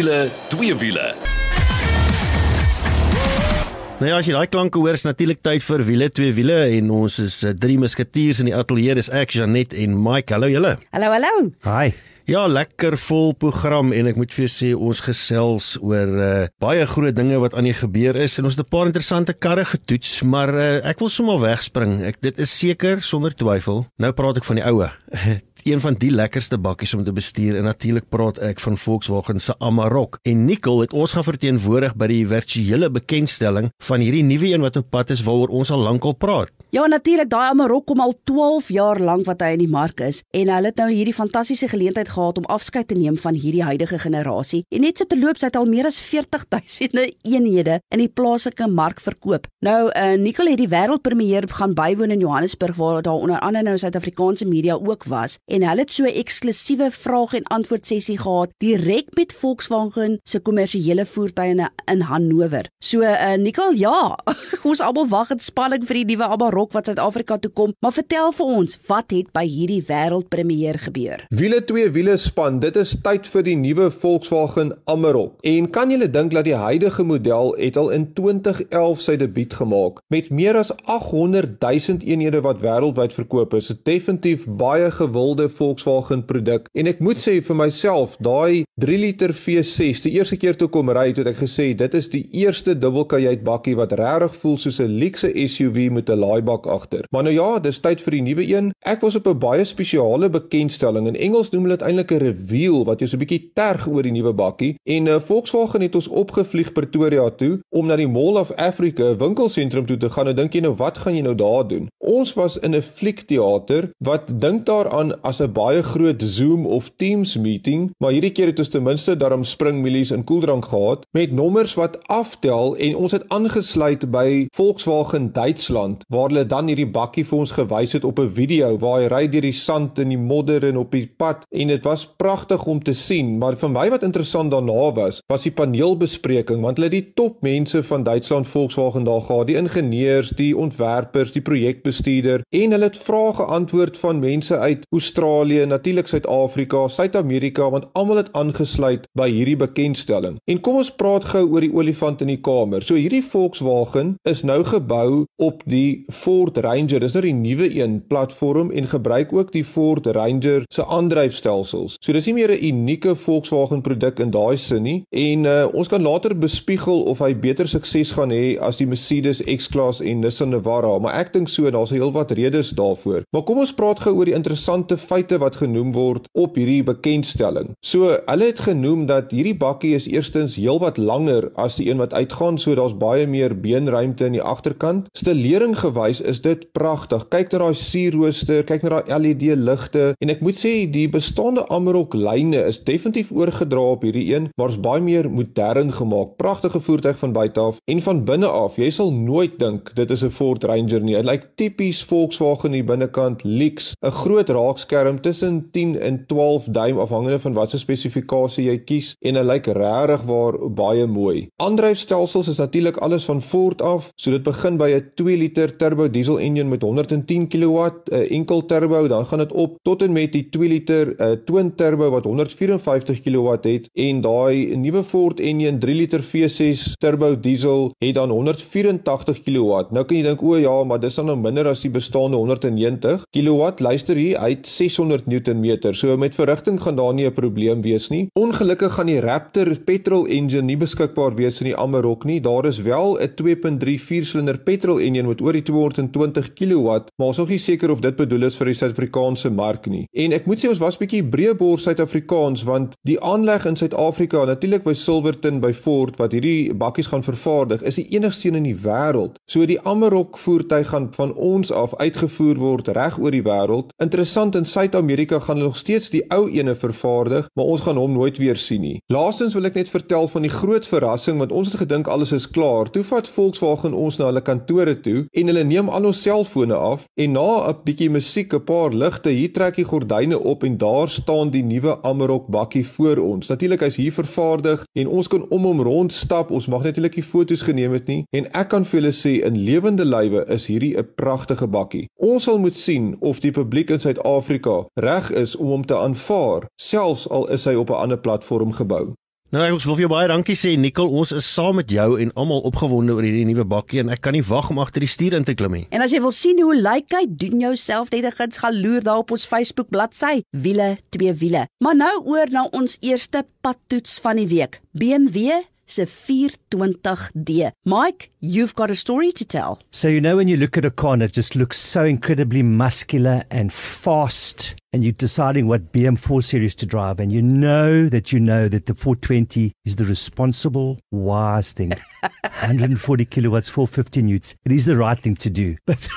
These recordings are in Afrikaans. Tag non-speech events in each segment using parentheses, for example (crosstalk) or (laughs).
wiele, twee wiele. Nou ja, as jy daai klanke hoor, is natuurlik tyd vir wiele, twee wiele en ons is uh, drie musketiers in die ateljee. Dis ek, Janet en Mike. Hallo julle. Hallo, hallo. Hi. Ja, lekker vol program en ek moet vir jou sê ons gesels oor uh, baie groot dinge wat aan die gebeur is en ons het 'n paar interessante karre getoets, maar uh, ek wil sommer wegspring. Ek dit is seker sonder twyfel. Nou praat ek van die oue. (laughs) een van die lekkerste bakkies om te bestuur en natuurlik praat ek van Volkswagen se Amarok. En Nicole het ons gaan verteenwoordig by die virtuele bekendstelling van hierdie nuwe een wat op pad is waaroor ons al lankal praat. Ja, natuurlik, daai Amarok kom al 12 jaar lank wat hy in die mark is en hulle het nou hierdie fantastiese geleentheid gehad om afskeid te neem van hierdie huidige generasie. En net so te loop, sy het al meer as 40000 (laughs) eenhede in die plaaslike mark verkoop. Nou, uh, Nicole het die wêreldpremier gaan bywoon in Johannesburg waar daar onder andere nou Suid-Afrikaanse media ook was en hulle het so 'n eksklusiewe vraag en antwoord sessie gehad direk met Volkswagen se kommersiële voertuie in Hannover. So uh, Nicole, ja, (laughs) ons almal wag in spanning vir die nuwe Amarok wat Suid-Afrika toe kom, maar vertel vir ons, wat het by hierdie wêreldpremier gebeur? Wiele twee wiele span, dit is tyd vir die nuwe Volkswagen Amarok. En kan julle dink dat die huidige model het al in 2011 sy debuut gemaak met meer as 800 000 eenhede wat wêreldwyd verkoop is. Dit definitief baie gewilde Volkswagen produk en ek moet sê vir myself daai 3 liter V6 die eerste keer toe kom ry het ek gesê dit is die eerste dubbelkajuit bakkie wat regtig voel soos 'n luxe SUV met 'n laaibak agter. Maar nou ja, dis tyd vir die nuwe een. Ek was op 'n baie spesiale bekendstelling in Engels noem hulle dit eintlik 'n reveal wat jy so 'n bietjie terg oor die nuwe bakkie en uh, Volkswagen het ons opgevlieg Pretoria toe om na die Mall of Africa winkelsentrum toe te gaan. Nou dink jy nou wat gaan jy nou daar doen? Ons was in 'n fliekteater wat dink daaraan as 'n baie groot Zoom of Teams meeting, maar hierdie keer het ons ten minste daarom springmilies in koeldrank gehad met nommers wat aftel en ons het aangesluit by Volkswagen Duitsland waar hulle dan hierdie bakkie vir ons gewys het op 'n video waar hy ry deur die sand en die modder en op die pad en dit was pragtig om te sien, maar vir my wat interessant daarna was, was die paneelbespreking want hulle het die topmense van Duitsland Volkswagen daar gehad, die ingenieurs, die ontwerpers, die projekbestuurder en hulle het vrae geantwoord van mense uit Australië natuurlik Suid-Afrika, Suid-Amerika want almal het aangesluit by hierdie bekendstelling. En kom ons praat gou oor die olifant in die kamer. So hierdie Volkswagen is nou gebou op die Ford Ranger. Dis nou die nuwe een platform en gebruik ook die Ford Ranger se aandryfstelsels. So dis nie meer 'n unieke Volkswagen produk in daai sin nie en uh, ons kan later bespiegel of hy beter sukses gaan hê as die Mercedes X-Class en Nissan Navara, maar ek dink so daar's 'n heel wat redes daarvoor. Maar kom ons praat gou oor die interessante feite wat genoem word op hierdie bekendstelling. So, hulle het genoem dat hierdie bakkie is eerstens heelwat langer as die een wat uitgaan, so daar's baie meer beenruimte in die agterkant. Stelering gewys is dit pragtig. Kyk na daai sierrooster, kyk na daai LED ligte en ek moet sê die bestaande Amarok lyne is definitief oorgedra op hierdie een, maar is baie meer modern gemaak. Pragtige voertuig van buite af en van binne af. Jy sal nooit dink dit is 'n Ford Ranger nie. Dit lyk tipies Volkswagen hier binnekant, lyks, 'n groot raakskerm skerm tussen 10 en 12 duim afhangende van watter spesifikasie jy kies en hy lyk regtig waar baie mooi. Aandryfstelsels is natuurlik alles van Ford af, so dit begin by 'n 2 liter turbo diesel engine met 110 kW, 'n enkel turbo, dan gaan dit op tot en met die 2 liter uh, twin turbo wat 154 kW het en daai nuwe Ford engine 3 liter V6 turbo diesel het dan 184 kW. Nou kan jy dink o ja, maar dis dan nou minder as die bestaande 190 kW. Luister hier, hy het 600 Newtonmeter. So met verrigting gaan daar nie 'n probleem wees nie. Ongelukkig gaan die Raptor petrol engine nie beskikbaar wees in die Amarok nie. Daar is wel 'n 2.3 viersilinder petrol engine met oor die 220 kW, maar ons is nog nie seker of dit bedoel is vir die Suid-Afrikaanse mark nie. En ek moet sê ons was bietjie breëbor Suid-Afrikaans want die aanleg in Suid-Afrika, natuurlik by Silverton by Ford wat hierdie bakkies gaan vervaardig, is die enigste een in die wêreld. So die Amarok voertuig gaan van ons af uitgevoer word reg oor die wêreld. Interessant in Suid-Amerika gaan hulle nog steeds die ou ene vervaardig, maar ons gaan hom nooit weer sien nie. Laastens wil ek net vertel van die groot verrassing want ons het gedink alles is klaar. Toe vat Volkswagen ons na hulle kantore toe en hulle neem al ons selfone af en na 'n bietjie musiek, 'n paar ligte, hier trek die gordyne op en daar staan die nuwe Amarok bakkie voor ons. Natuurlik hy's hier vervaardig en ons kan om hom rondstap. Ons mag natuurlik nie foto's geneem het nie en ek kan vir julle sê in lewende lywe is hierdie 'n pragtige bakkie. Ons sal moet sien of die publiek in Suid-Afrika reg is om hom te aanvaar, selfs al is hy op 'n ander platform gebou. Nou ek wil vir jou baie dankie sê Nicole, ons is saam met jou en almal opgewonde oor hierdie nuwe bakkie en ek kan nie wag om agter die stuur in te klim nie. En as jy wil sien hoe lyk hy, doen jouself net 'n guns gaan loer daar op ons Facebook bladsy, wiele twee wiele. Maar nou oor na ons eerste padtoets van die week. BMW se 420D. Mike, you've got a story to tell. So you know when you look at a car and it just looks so incredibly muscular and fast and you're deciding what BM4 series to drive and you know that you know that the 420 is the responsible wise thing. (laughs) 140 kilowatts 450 newts. It is the right thing to do. (laughs) But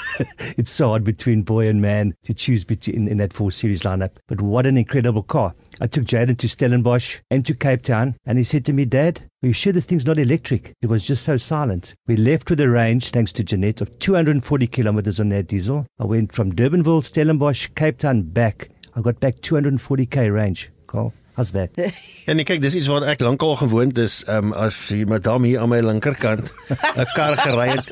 it's so hard between boy and man to choose between in that 4 series lineup. But what an incredible car. I took Jaden to Stellenbosch and to Cape Town and he said to me dad are you sure this thing's not electric it was just so silent we left with a range thanks to Jeanette of 240 kilometers on that diesel I went from Durbanville Stellenbosch Cape Town back I got back 240k range. Cool. How's that? (laughs) En ek kyk, dis iets wat ek lankal gewoond is, ehm um, as die madam hier aan my linkerkant (laughs) 'n kar gery het.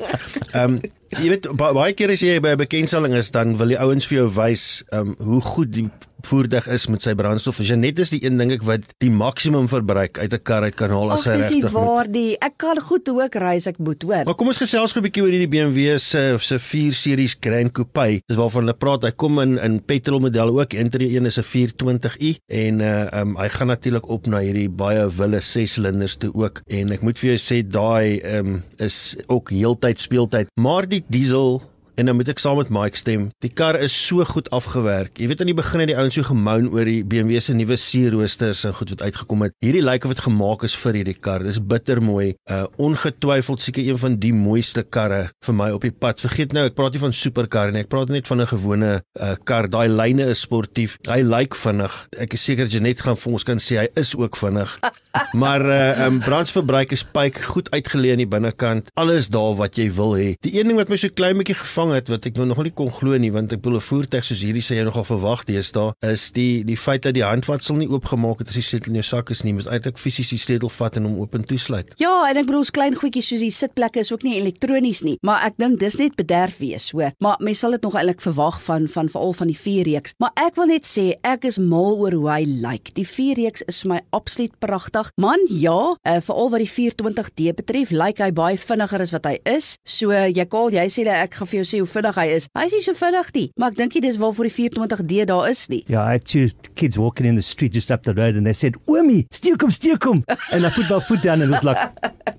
Ehm um, jy weet ba baie keer as jy by 'n bekendstelling is, dan wil die ouens vir jou wys ehm um, hoe goed die voertuig is met sy brandstof. Jy net is die een ding ek wat die maksimum verbruik uit 'n kar uit kan haal as hy regtig. Dis waar die ek kan goed ook ry as ek moet, hoor. Maar kom ons gesels gou 'n bietjie oor hierdie BMW se se 4 series Grand Coupe. Dis waarvan hulle praat. Hy kom in in petrol model ook. Interieur een is 'n 420i en uh um hy gaan natuurlik op na hierdie baie wille 6 silinders toe ook. En ek moet vir jou sê daai um is ook heeltyd speeltyd. Maar die diesel En dan moet ek saam met Mike stem. Die kar is so goed afgewerk. Jy weet aan die begin het die ouens so gemoun oor die BMW se nuwe C-roosters en goed wat uitgekom het. Hierdie lyk of dit gemaak is vir hierdie kar. Dis bitter mooi. Uh ongetwyfeld seker een van die mooiste karre vir my op die pad. Vergeet nou, ek praat nie van superkar nie. Ek praat net van 'n gewone uh kar. Daai lyne is sportief. Hy lyk vinnig. Ek is seker Janet gaan vir ons kan sê hy is ook vinnig. (laughs) maar uh um brandverbruik is pyk goed uitgeleë aan die binnekant. Alles daar wat jy wil hê. Die een ding wat my so klein bietjie gevang het wat ek nou nog nie kon glo nie want ek bedoel 'n voertuig soos hierdie sê jy nogal verwag deesdae is die die feit dat die handvatsel nie oopgemaak het as die sleutel in jou sak is nie. Moet eintlik fisies die sleutel vat en hom oop en toesluit. Ja, en ek bedoel ons klein goedjies soos die sitplekke is ook nie elektronies nie, maar ek dink dis net bederf wees, hoor. Maar mens sal dit nog eintlik verwag van van veral van die 4 reeks. Maar ek wil net sê ek is mal oor hoe hy lyk. Die 4 reeks is my absoluut pragtig. Man, ja, uh, veral wat die 420D betref, lyk hy baie vinniger as wat hy is. So jy kol, jy sê dat ek gaan vir jou sê hoe vinnig hy is. Hy is nie so vinnig nie, maar ek dink dis waar vir die 420D daar is nie. Yeah, I had two kids walking in the street just up the road and they said, "Oomie, steek hom, steek hom." (laughs) And I put my foot down and it was like,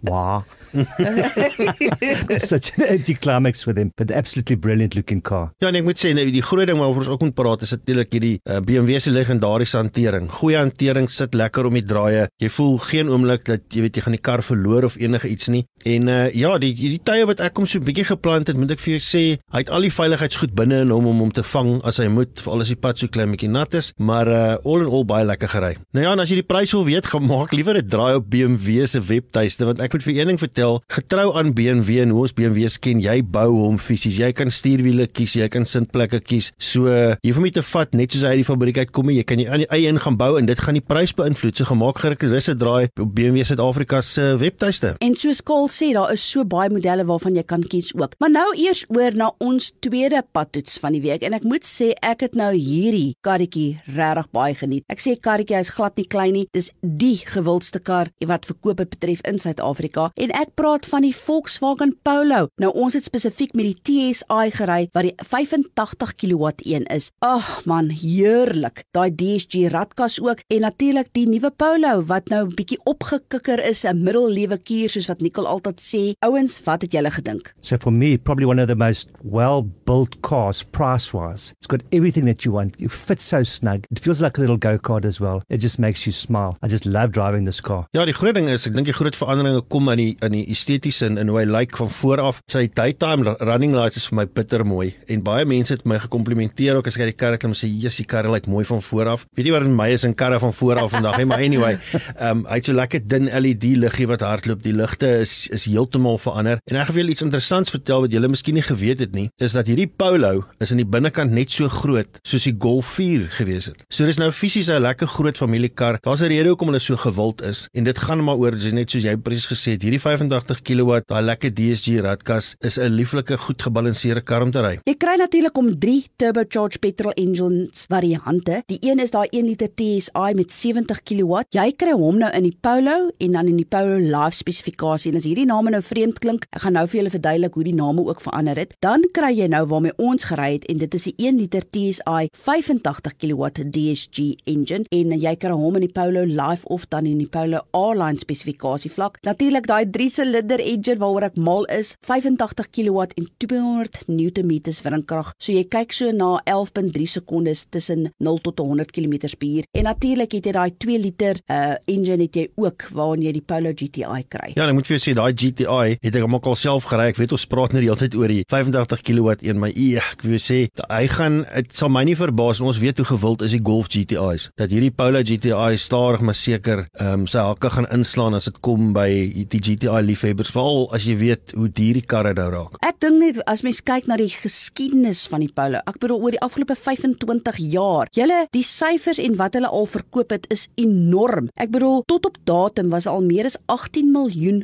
"Wow." (laughs) Such an anticlimax with him, but absolutely brilliant looking car. Ja, en ek moet sê nee, die groot ding waaroor ons ook moet praat is natuurlik hierdie uh, BMW se legendariese hantering. Goeie hantering sit lekker om die draaie. Jy voel geen oomblik dat jy weet jy gaan die kar verloor of enige iets nie. En uh, ja, die die tye wat ek hom so 'n bietjie geplant het, moet ek vir jou sê, hy het al die veiligheidsgoed binne in hom om hom te vang as hy moet, veral as die pad so klein bietjie nat is, maar uh, all in all baie lekker gery. Nou ja, en as jy die prys wil weet, (laughs) gaan maak liewer 'n draai op BMW se webtuiste want ek moet vir een ding vertel, getrou aan BMW en hoe ons BMW's ken, jy bou hom fisies. Jy kan stuurwiele kies, jy kan sitplekke kies. So jy hoef hom nie te vat net soos hy uit die fabriek uitkom nie. Jy kan jy aan die eie een gaan bou en dit gaan die prys beïnvloed. So gemaak gerus 'n draai op BMW Suid-Afrika se webtuiste. En soos Kaal sê, daar is so baie modelle waarvan jy kan kies ook. Maar nou eers oor na ons tweede padtoets van die week en ek moet sê ek het nou hierdie karretjie regtig baie geniet. Ek sê karretjie is glad nie klein nie. Dis die gewildste kar wat verkoop betref in Suid-Afrika en ek praat van die Volkswagen Polo. Nou ons het spesifiek met die TSI gery wat die 85 kW een is. Ag man, heerlik. Daai DSG radkas ook en natuurlik die nuwe Polo wat nou 'n bietjie opgekikker is, 'n middellewe kuur soos wat Nicole altyd sê. Ouens, wat het julle gedink? So for me, probably one of the most well-built cars price-wise. It's got everything that you want. You fit so snug. It feels like a little go-kart as well. It just makes you smile. I just love driving this car. Ja, die groot ding is, ek dink die groot veranderinge kom in die in die estetiese en in hoe hy lyk like van voor af. Sy daytime running lights is vir my bitter mooi en baie mense het my gekomplimenteer ook as ek die kar klim sê, "Jesus, die kar lyk mooi van voor af." Weet jy wat in my is in karre van voor af vandag, hè, maar anyway, (laughs) ehm um, hy het so lekker dun LED liggie wat hardloop. Die ligte is is heeltemal verander. En ek gaan vir julle iets interessants vertel wat julle miskien nie geweet het nie, is dat hierdie Polo is aan die binnekant net so groot soos die Golf 4 gewees het. So dis nou fisies 'n lekker groot familiekar. Daar's 'n rede hoekom hulle so gewild is en dit gaan maar oor net soos jy presies gesê het, hierdie 85 kW, daai lekker DSG radkas is 'n lieflike, goed gebalanseerde kar om te ry. Jy kry natuurlik om 3 turbocharged petrol engines variante. Die een is daai 1 liter TSI met 70 kW. Jy kry hom nou in die Polo en dan in die Polo Life spesifikasie. En as hierdie name nou vreemd klink, ek gaan nou vir julle verduidelik hoe die name ook verander het. Dan kry jy nou waarmee ons gery het en dit is die 1 liter TSI 85 kW DSG engine en jy kry hom in die Polo Life of dan in die Polo R-line spesifikasie vlak. Natuurlik daai 3 silinder engine waaroor ek mal is, 85 kW en 200 Nm windkrag. So jy kyk so na 11.3 sekondes tussen 0 tot 100 km/h. En natuurlik het jy daai 2 liter uh engine het jy ook waarin jy die Polo GTI kry. Ja, ek moet vir jou sê daai GTI het ek almal self gery. Ek weet ons praat nou die hele tyd oor die 85 kW een, maar ek wil sê hy gaan dit sal my nie verbaas ons weet hoe gewild is die Golf GTI's dat hierdie Polo GTI stadig maar seker ehm um, sy hakke gaan inslaan as dit kom by die GTI liefhebbers veral as jy weet hoe duur die karre nou raak. Ek dink net as mens kyk na die geskiedenis van die Polo, ek bedoel oor die afgelope 25 jaar, julle die syfers en wat hulle al verkoop het is enorm. Ek bedoel tot op datum was al meer as 18 miljoen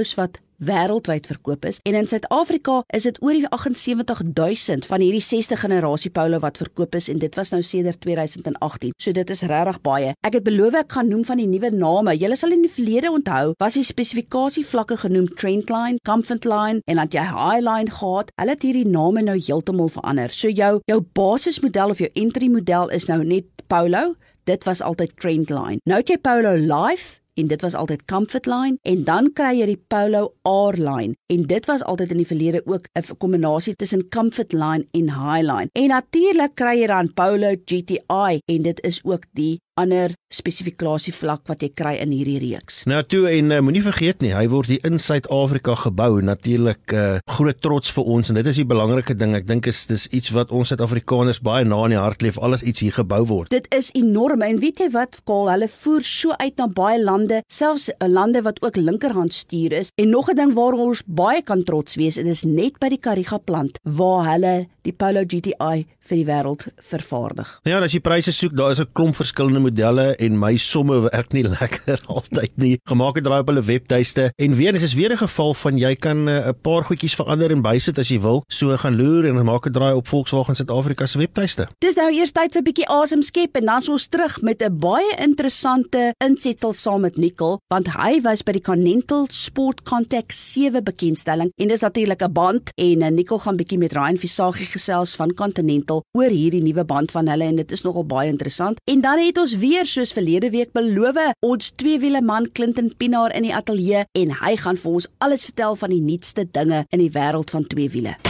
Polos wat wêreldwyd verkoop is en in Suid-Afrika is dit oor die 78000 van hierdie 6de generasie Polo wat verkoop is en dit was nou sedert 2018. So dit is regtig baie. Ek het beloof ek gaan noem van die nuwe name. Julle sal in die verlede onthou, was die spesifikasie vlakke genoem Trendline, Comfortline en dan jy Highline gehad. Hulle het hierdie name nou heeltemal verander. So jou jou basismodel of jou entry model is nou net Polo. Dit was altyd Trendline. Nou het jy Polo Life en dit was altyd Comfort Line en dan kry jy die Polo R Line en dit was altyd in die verlede ook 'n kombinasie tussen Comfort Line en High Line. En natuurlik kry jy dan Polo GTI en dit is ook die ander spesifikasie vlak wat jy kry in hierdie reeks. Nou toe en uh, moenie vergeet nie, hy word hier in Suid-Afrika gebou. Natuurlik 'n uh, eh, groot trots vir ons en dit is die belangrike ding. Ek dink is dis iets wat ons Suid-Afrikaners baie na in die hart leef, alles iets hier gebou word. Dit is enorm en weet jy wat, Kaal, hulle voer so uit na baie lande, selfs uh, lande wat ook linkerhand stuur is. En nog 'n ding waar ons baie kan trots wees, dit is net by die Kariga plant waar hulle die Polo GTI vir die wêreld vervaardig. Ja, as jy pryse soek, daar is 'n klomp verskillende modelle en my somme werk nie lekker (laughs) altyd nie. Gemaak het draai op hulle webtuiste en weer is weer 'n geval van jy kan eh, 'n uh, paar goedjies verander en bysit as jy wil. So gaan loer en maak 'n draai op Volkswagen Suid-Afrika se webtuiste. Dis nou eers tyd vir 'n bietjie asem skep en dan ons terug met 'n baie interessante insetsel saam met Nicole, want hy was by die Continental Sport Contact 7 bekendstelling en dis natuurlik 'n band en uh, Nicole gaan bietjie met Ryan Visagie gesels van Continental oor hierdie nuwe band van hulle en dit is nogal baie interessant. En dan het ons weer soos verlede week beloof, ons tweewiele man Clinton Pinaar in die ateljee en hy gaan vir ons alles vertel van die nuutste dinge in die wêreld van tweewiele.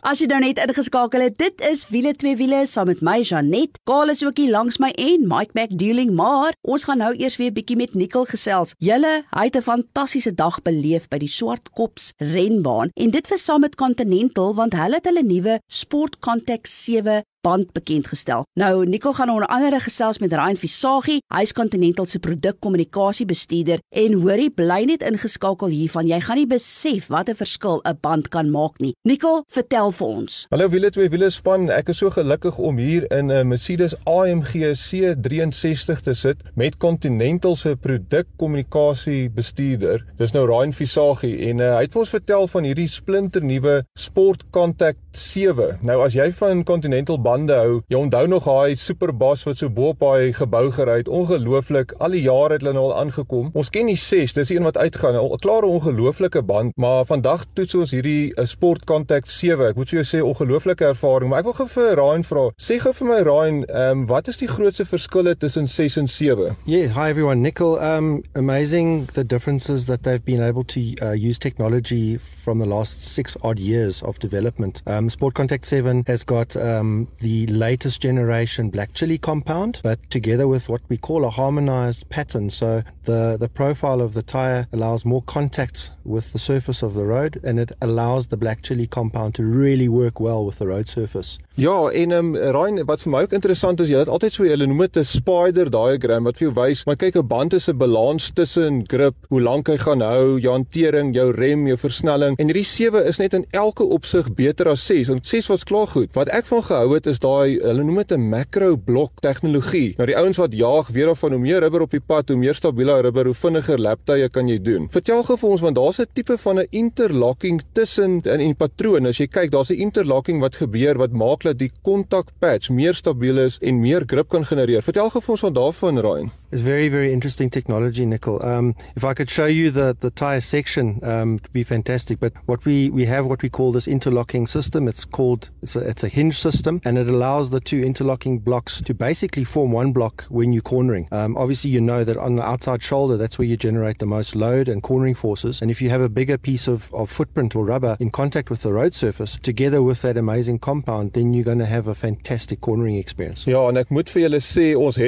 As jy nou net ingeskakel het, dit is wiele twee wiele saam met my Janet. Kaal is ook hier langs my en Mike McDealing, maar ons gaan nou eers weer bietjie met Nicole gesels. Julle, hy het 'n fantastiese dag beleef by die Swartkops renbaan en dit was saam met Continental want hulle het hulle nuwe Sport Contact 7 band bekend gestel. Nou Nicole gaan onder andere gesels met Ryan Visagie, hy's Continental se produkkommunikasie bestuurder en hoorie bly net ingeskakel hiervan. Jy gaan nie besef wat 'n verskil 'n band kan maak nie. Nicole, vertel vir ons. Hallo wiele twee wiele span, ek is so gelukkig om hier in 'n Mercedes AMG C63 te sit met Continental se produkkommunikasie bestuurder. Dis nou Ryan Visagie en uh, hy het vir ons vertel van hierdie splinter nuwe Sport Contact 7. Nou as jy van Continental bande hou. Jy onthou nog daai Superbas wat so bo op daai gebou gery het. Ongelooflik. Al die jare het hulle nou al aangekom. Ons ken die 6, dis die een wat uitgaan. 'n Klare ongelooflike band, maar vandag toets ons hierdie uh, Sport Contact 7. Ek moet vir jou sê ongelooflike ervaring, maar ek wil gou vir Ryan vra. Sê gou vir my Ryan, ehm um, wat is die grootste verskille tussen 6 en 7? Yeah, hi everyone. Nickel, um amazing the differences that they've been able to uh, use technology from the last 6 odd years of development. Um Sport Contact 7 has got um the latest generation black chili compound, but together with what we call a harmonized pattern. So the the profile of the tire allows more contact with the surface of the road and it allows the black chili compound to really work well with the road surface. Ja, en ehm um, Ryan, wat vir my ook interessant is, jy het altyd so hulle noem dit 'n spider diagram wat vir jou wys, maar kyk 'n band is 'n balans tussen grip, hoe lank hy gaan hou, jou hantering, jou rem, jou versnelling. En hierdie 7 is net in elke opsig beter as 6. Want 6 was klaar goed. Wat ek van gehou het is daai hulle noem dit 'n macro blok tegnologie. Nou die ouens wat jaag weer of van hoe meer rubber op die pad, hoe meer stabiele rubber, hoe vinniger laptye kan jy doen. Vertel gou vir ons want daar's 'n tipe van 'n interlocking tussen in die patroon. As jy kyk, daar's 'n interlocking wat gebeur wat maak dat die kontak patch meer stabiel is en meer grip kan genereer. Vertel gou vir ons van daarvan Ryan. It's very, very interesting technology, Nickel. Um, if I could show you the, the tire section, um, it'd be fantastic. But what we, we have what we call this interlocking system. It's called, it's a, it's a hinge system and it allows the two interlocking blocks to basically form one block when you're cornering. Um, obviously, you know that on the outside shoulder, that's where you generate the most load and cornering forces. And if you have a bigger piece of, of footprint or rubber in contact with the road surface, together with that amazing compound, then you're going to have a fantastic cornering experience. En ek moet vir julle sê, ons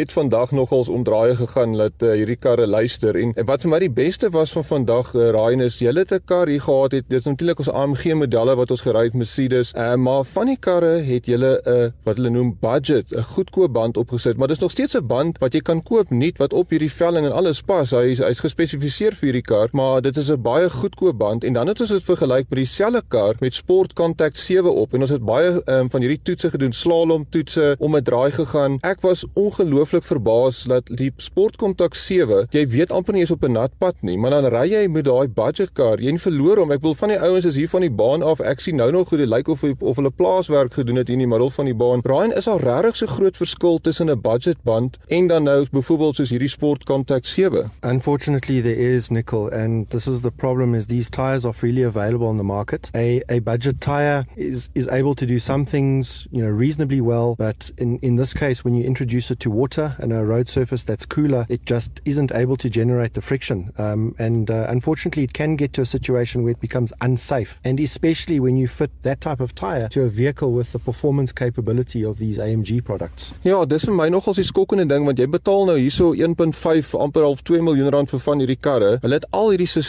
gegaan dat uh, hierdie karre luister en, en wat vir my die beste was van vandag uh, Ryan is jy het 'n kar hier gehad het dit is natuurlik ons AMG modelle wat ons gery het Mercedes uh, maar van die karre het jy 'n uh, wat hulle noem budget 'n goedkoop band opgesit maar dis nog steeds 'n band wat jy kan koop nuut wat op hierdie velling en alles pas hy hy's gespesifiseer vir hierdie kar maar dit is 'n baie goedkoop band en dan het ons dit vergelyk met dieselfde kar met Sport Contact 7 op en ons het baie um, van hierdie toetse gedoen slalom toetse om 'n draai gegaan. Ek was ongelooflik verbaas dat die sportkontak 7, jy weet amper nie eens op 'n nat pad nie, maar dan ry jy met daai budget car, jy verloor hom. Ek bedoel van die ouens is hier van die baan af. Ek sien nou nog hoe dit lyk of of hulle plaaswerk gedoen het hier in die middel van die baan. Brian, is al regtig so groot verskil tussen 'n budget band en dan nou byvoorbeeld soos hierdie sportkontak 7? Unfortunately there is nickel and this is the problem is these tires are freely available on the market. A a budget tire is is able to do some things, you know, reasonably well, but in in this case when you introduce it to water and a road surface that's cooler, it just isn't able to generate the friction. Um, and uh, unfortunately, it can get to a situation where it becomes unsafe. And especially when you fit that type of tire to a vehicle with the performance capability of these AMG products. Ja, dis vir my nogals die skokkende ding want jy betaal nou hierso 1.5 amper half 2 miljoen rand vir van hierdie karre. Hulle het al hierdie stelsels,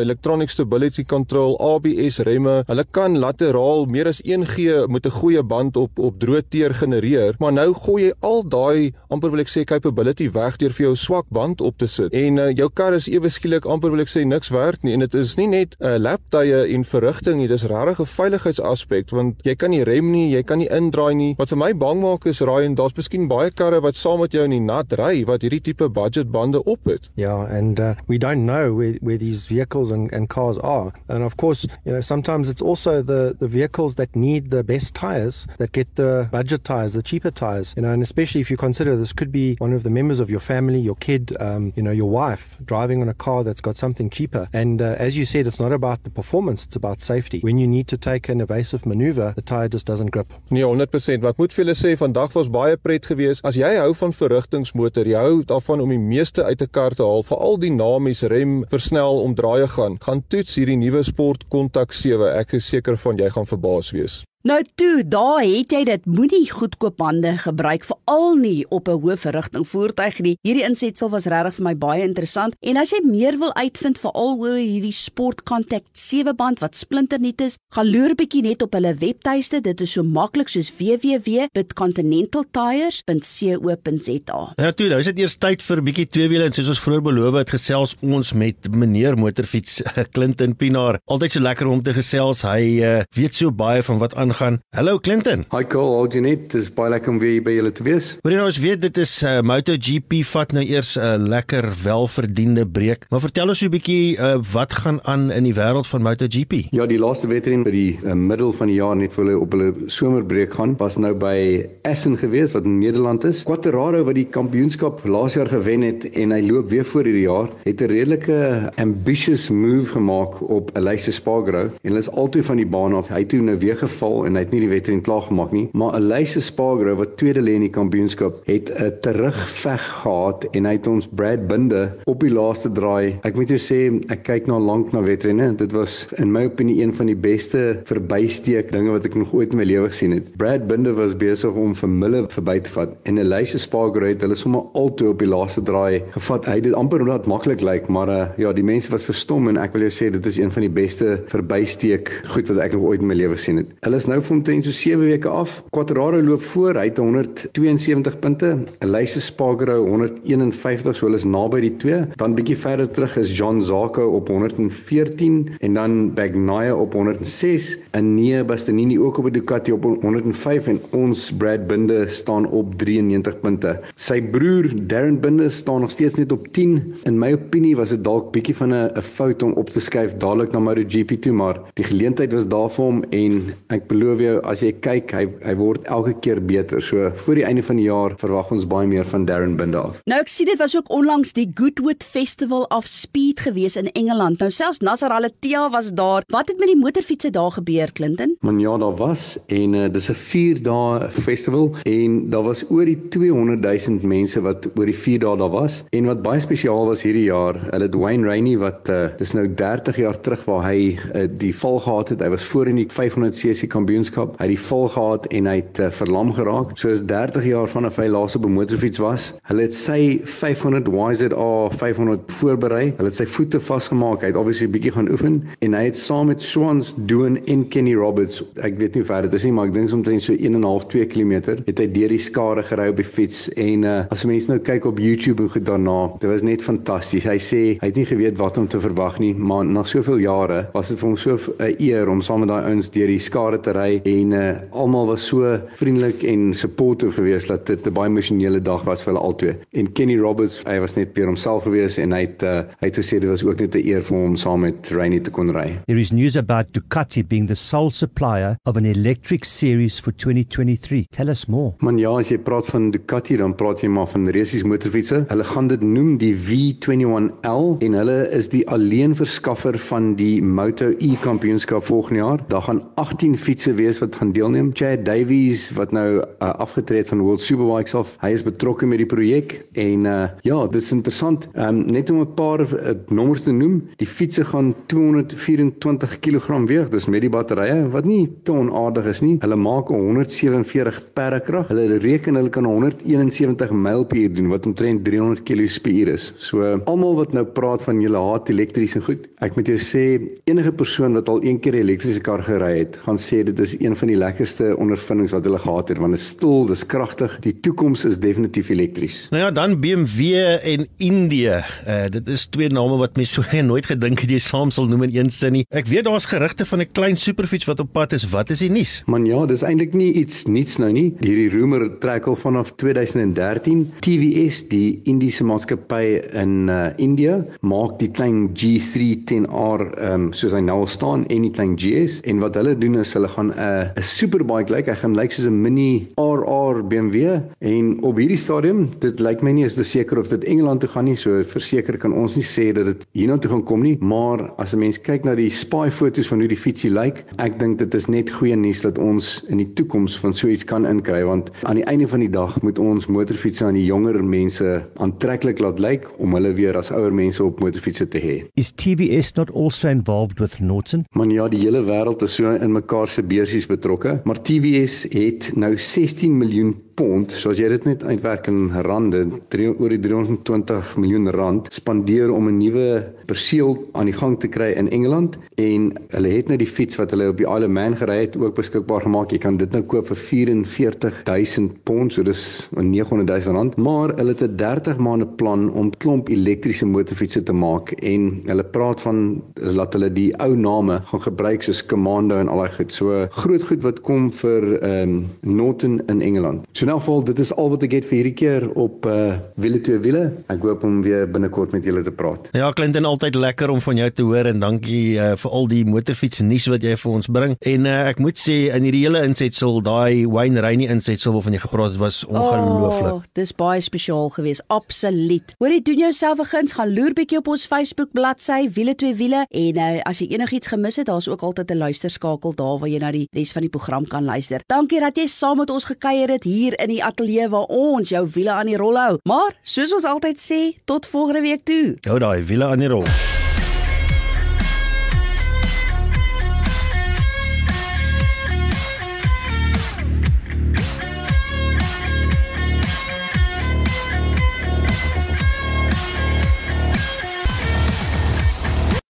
electronic stability control, ABS remme. Hulle kan lateraal meer as 1 gee met 'n goeie band op op droë teer genereer. Maar nou gooi jy al daai amper wil ek sê capability weg deur vir jou swak band op te sit. En uh, jou kar is ewe skielik amper wil ek sê niks werd nie en dit is nie net 'n uh, laptye en verrigting nie, dis regtig 'n veiligheidsaspek want jy kan nie rem nie, jy kan nie indraai nie. Wat vir my bang maak is raai en daar's miskien baie karre wat saam met jou in die nat ry wat hierdie tipe budget bande op het. Yeah, and uh, we don't know where where these vehicles and and cars are. And of course, you know, sometimes it's also the the vehicles that need the best tires that get the budget tires, the cheaper tires. You know, and especially if you consider this could be one of the members of your family, your kid, um, you know, your wife driving on a car that's got something cheaper. And uh, as you said, it's not about the performance, it's about safety. When you need to take an evasive maneuver, the tire just doesn't grip. Nee, 100%. Wat moet vir julle sê, vandag was baie pret geweest. As jy hou van verrigtingsmotor, jy hou daarvan om die meeste uit 'n kar te haal, veral dinamies rem, versnel, omdraai gaan, gaan toets hierdie nuwe Sport Contact 7. Ek is seker van jy gaan verbaas wees. Nou toe, daar het jy dit. Moenie goedkoop bande gebruik veral nie op 'n hoë verrigting voertuig nie. Hierdie insetsel was regtig vir my baie interessant. En as jy meer wil uitvind veral oor hierdie Sport Contact 7 band wat splinternuut is, gaan loer bietjie net op hulle webtuiste. Dit is so maklik soos www.continentaltires.co.za. Ja toe, nou is dit eers tyd vir bietjie tweewiele en soos ons vroeër beloof het, gesels ons met meneer motorfiets (laughs) Clinton Pinaar. Altyd so lekker om te gesels. Hy uh, weet so baie van wat aan aangaan. Hallo Clinton. Hi Cole, al Janet, dis baie lekker om weer hier by julle te wees. Maar nou ons weet dit is uh, MotoGP vat nou eers 'n uh, lekker welverdiende breek. Maar vertel ons 'n bietjie uh, wat gaan aan in die wêreld van MotoGP? Ja, die laaste wedren by die uh, middel van die jaar net vir hulle op hulle somerbreek gaan, was nou by Essen gewees wat in Nederland is. Quartararo wat die kampioenskap laas jaar gewen het en hy loop weer voor hierdie jaar, het 'n redelike ambitious move gemaak op Elise Spargaro en hulle is altyd van die baan af. Hy het toe nou weer geval en hy het nie die wedren klaar gemaak nie, maar Elise Spargaro wat tweede lê in die kampioenskap, het 'n terugveg gehad en hy het ons Brad Binder op die laaste draai. Ek moet jou sê, ek kyk nou lank na wedrenne. Dit was in my opinie een van die beste verbysteek dinge wat ek nog ooit in my lewe gesien het. Brad Binder was besig om vir Mille verby te vat en Elise Spargaro het hulle sommer altoe op die laaste draai gevat. Hy het dit amper laat maklik lyk, maar uh, ja, die mense was verstom en ek wil jou sê dit is een van die beste verbysteek goed wat ek nog ooit in my lewe gesien het. Hulle is nou van teen so 7 weke af. Quattraro loop voor, hy het 172 punte. Elise Spargaro 151, so hulle is naby die twee. Dan bietjie verder terug is John Zarco op 114 en dan Bagnaia op 106 en Nee Bastianini ook op 'n Ducati op 105 en ons Brad Binder staan op 93 punte. Sy broer Darren Binder staan nog steeds net op 10. In my opinie was dit dalk bietjie van 'n 'n fout om op te skuif dadelik na MotoGP toe, maar die geleentheid was daar vir hom en ek beloof jou as jy kyk, hy hy word elke keer beter. So voor die einde van die jaar verwag ons baie meer van Darren Binder af. Nou ek sien dit was ook onlangs die Goodwood Festival of Speed gewees in Engeland. Nou selfs Nasser Al-Attiyah was daar. Wat het met die motorfietsse daar gebeur, Clinton? Man ja, daar was en uh, dis 'n 4 dae festival en daar was oor die 200 000 mense wat oor die 4 dae daar was. En wat baie spesiaal was hierdie jaar, hulle het Wayne Rainey wat uh, dis nou 30 jaar terug waar hy uh, die val gehad het. Hy was voor in die 500cc kampioenskap. Hy het die val gehad en hy het uh, verlam geraak. So is 30 jaar vanaf hy laas op 'n motorfiets was. Hulle het sy 500 YZR 500 voorberei. Hulle het sy voete vasgemaak. Hy het obviously 'n bietjie gaan oefen en hy het saam met Swans doen en Kenny Roberts. Ek weet nie ver dit is nie, maar ek dink omtrent so 1.5 2 km het hy deur die skare gery op die fiets en uh, as mense nou kyk op YouTube hoe goed daarna, dit was net fantasties. Hy sê hy het nie geweet wat om te verwag nie, maar na soveel jare was dit vir hom so 'n eer om saam met daai ouens deur die skare te ry en uh, almal was so vriendelik en supportive geweest dat dit 'n baie emosionele dag was vir hulle albei. En Kenny Roberts, hy was net weer homself geweest en hy het uh, hy het gesê dit was ook net 'n eer vir hom saam met Rainy te kon ry. There is news about Ducati being the sole supplier of an electric series for 2023. Tell us more. Man ja, as jy praat van Ducati dan praat jy maar van resies motorfietsse. Hulle gaan dit noem die V21L en hulle is die alleen verskaffer van die Moto E kampioenskap volgende jaar. Daar gaan 18 fietsse wees wat gaan deelneem. Chad Davies wat nou uh, afgetree het van World Superbikes af. Hy is betrokke met die projek en uh, ja, dit is interessant. Um, net om 'n paar uh, nommers te noem, die fietsse gaan 224 kg weeg. Dis met die batterye wat nie te onaardig is nie. Hulle maak 147 perdekrag. Hulle reken hulle kan 171 myl per uur doen wat omtrent 300 km per uur is. So almal wat nou praat van julle haat elektries en goed, ek moet jou sê enige persoon wat al een keer 'n elektriese kar gery het, gaan sê dit is een van die lekkerste ondervindings wat hulle gehad het want dit is stil, dit is kragtig. Die toekoms is definitief elektries. Nou ja, dan BMW en Indië. Uh, dit is twee name wat mense so (laughs) nooit gedink het jy saam sal noem in een sin nie. Ek weet daar's gerugte van 'n klein superfiets wat op pad is. Wat is die nuus? Man ja, dis eintlik nie iets niets nou nie. Hierdie rumor trek al vanaf 2013. TVS, die Indiese maatskappy in uh, India, maak die klein G3 10R ehm um, soos hy nou staan en die klein GS en wat hulle doen is hulle gaan 'n uh, 'n superbike lyk. Hy gaan lyk soos 'n mini RR BMW en op hierdie stadium, dit lyk my nie is dit seker of dit Engeland toe gaan nie. So verseker kan ons nie sê dat dit hiernatoe gaan kom nie, maar as 'n mens kyk na die spy foto's van hoe die fietsie lyk, ek dink dit is net goeie nuus dat ons in die toekoms van so iets kan inkry want aan die einde van die dag moet ons motorfietsse aan die jonger mense aantreklik laat lyk om hulle weer as ouer mense op motorfietsse te hê. Is TVS not also involved with Norton? Man ja, die hele wêreld is so in mekaar se beursies betrokke, maar TVS het nou 16 miljoen pond, soos jy dit net uitwerk in rande, 3 oor die 320 miljoen rand spandeer om 'n nuwe perseel aan die gang te kry in Engeland en hulle het nou die fiets wat hulle op die Isle of Man gery het ook beskikbaar gemaak. Jy kan dit nou koop vir 44000 pond, so dis 900000 rand, maar hulle het 'n 30 maande plan om klomp elektriese motorfietsse te maak en hulle praat van laat hulle die ou name gaan gebruik soos Commando en al daai goed. So groot goed wat kom vir ehm um, Norton in Engeland. So nou vol dit is al wat ek het vir hierdie keer op uh wiele twee wiele. Ek hoop om weer binnekort met julle te praat. Ja, Clinton altyd lekker om van jou te hoor en dankie uh, vir al die motorfiets nuus wat jy vir ons bring. En uh, ek moet sê in hierdie hele insetsel, daai Wayne Rainey insetsel waarvan jy gepraat het was ongelooflik. Oh, dis baie spesiaal geweest, absoluut. Hoorie, doen jouself 'n guns, gaan loer bietjie op ons Facebook bladsy Wiele twee wiele en uh, as jy enigiets gemis het, daar's ook altyd 'n luisterskakel daar waar jy na die res van die program kan luister. Dankie dat jy saam met ons gekuier het hier in die ateljee waar ons jou wiele aan die rol hou. Maar soos ons altyd sê, tot volgende week toe. Hou daai wiele aan die rol.